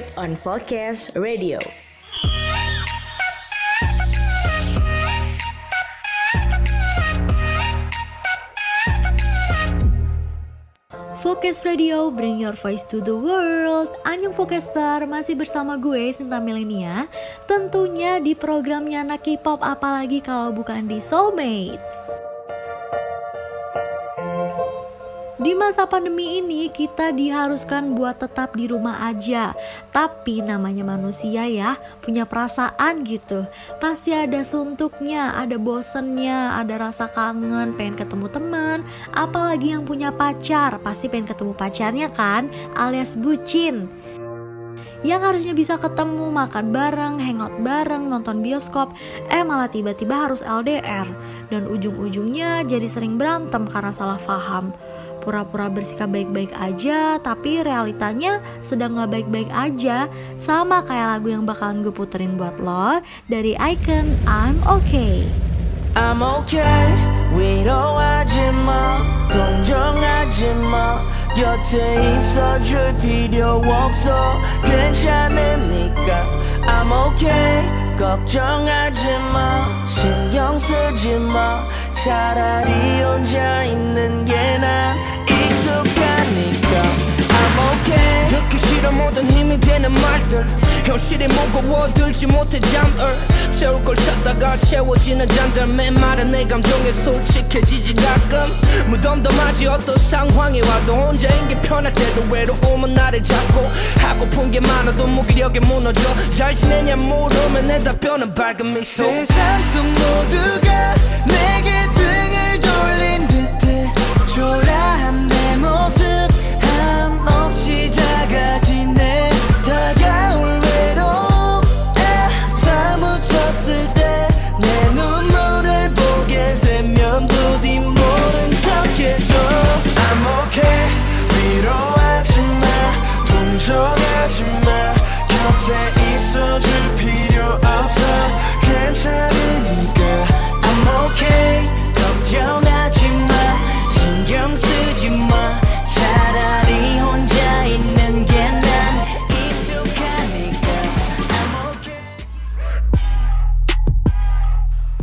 Soulmate on Focus Radio. Focus Radio, bring your voice to the world. Anyong Focaster, masih bersama gue Sinta Milenia Tentunya di programnya anak K-pop apalagi kalau bukan di Soulmate Di masa pandemi ini kita diharuskan buat tetap di rumah aja. Tapi namanya manusia ya punya perasaan gitu. Pasti ada suntuknya, ada bosennya, ada rasa kangen, pengen ketemu teman. Apalagi yang punya pacar, pasti pengen ketemu pacarnya kan alias bucin. Yang harusnya bisa ketemu, makan bareng, hangout bareng, nonton bioskop, eh malah tiba-tiba harus LDR dan ujung-ujungnya jadi sering berantem karena salah paham pura-pura bersikap baik-baik aja tapi realitanya sedang gak baik-baik aja sama kayak lagu yang bakalan gue puterin buat lo dari Icon I'm Okay I'm okay 위로하지 마 동정하지 마 곁에 있어줄 필요 없어 괜찮으니까 I'm okay 걱정하지 마 신경 쓰지 마 차라리 혼자 현실이 무거워 들지 못해 잠을 채울 걸 찾다가 채워지는 잔들 맨말은 내 감정에 솔직해지지 가끔. 무덤덤하지 어떤 상황이 와도 혼자인 게 편할 때도 외로움은 나를 잡고 하고픈 게 많아도 무기력에 무너져 잘 지내냐 물으면 내 답변은 밝은 미소. 세상 속 모두가 내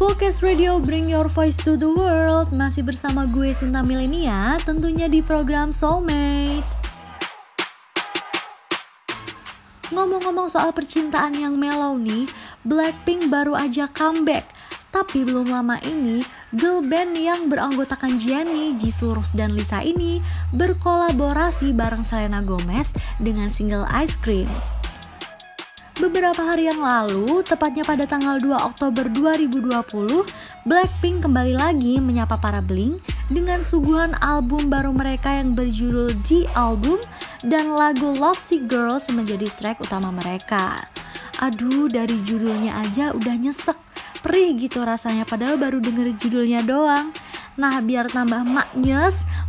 Focus Radio Bring Your Voice to the World. Masih bersama gue Sinta Milenia Tentunya di program Soulmate. Ngomong-ngomong soal percintaan yang mellow nih Blackpink baru aja comeback. Tapi belum lama ini, girl band yang beranggotakan Jennie, Jisoo, dan Lisa ini berkolaborasi bareng Selena Gomez dengan single Ice Cream. Beberapa hari yang lalu, tepatnya pada tanggal 2 Oktober 2020, Blackpink kembali lagi menyapa para Blink dengan suguhan album baru mereka yang berjudul The Album dan lagu Love Sick Girls menjadi track utama mereka. Aduh, dari judulnya aja udah nyesek, perih gitu rasanya padahal baru denger judulnya doang. Nah, biar tambah maknyes,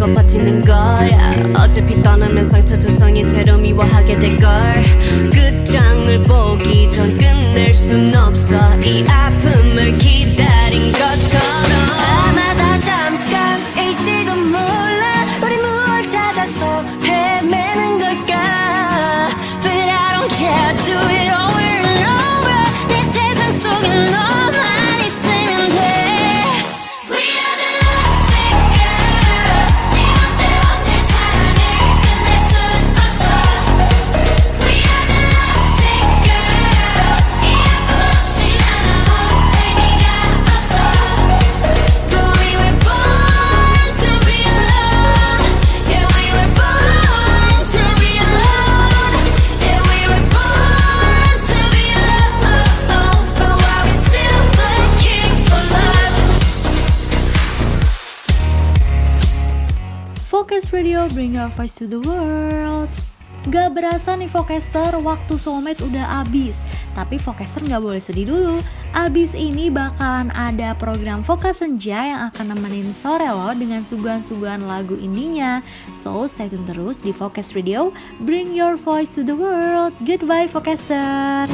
물 믿고 버티는 거야. 어차피 떠나면 상처 조성이 채로 미워하게 될걸. 끝장을 보기 전 끝낼 순 없어. 이 Focus Radio Bring Your Voice to the World Gak berasa nih Focaster, waktu soulmate udah abis Tapi Focaster nggak boleh sedih dulu. Abis ini bakalan ada program Fokus Senja yang akan nemenin sore lo dengan suguhan-suguhan lagu indinya. So stay tune terus di Focus Radio. Bring your voice to the world. Goodbye Focaster.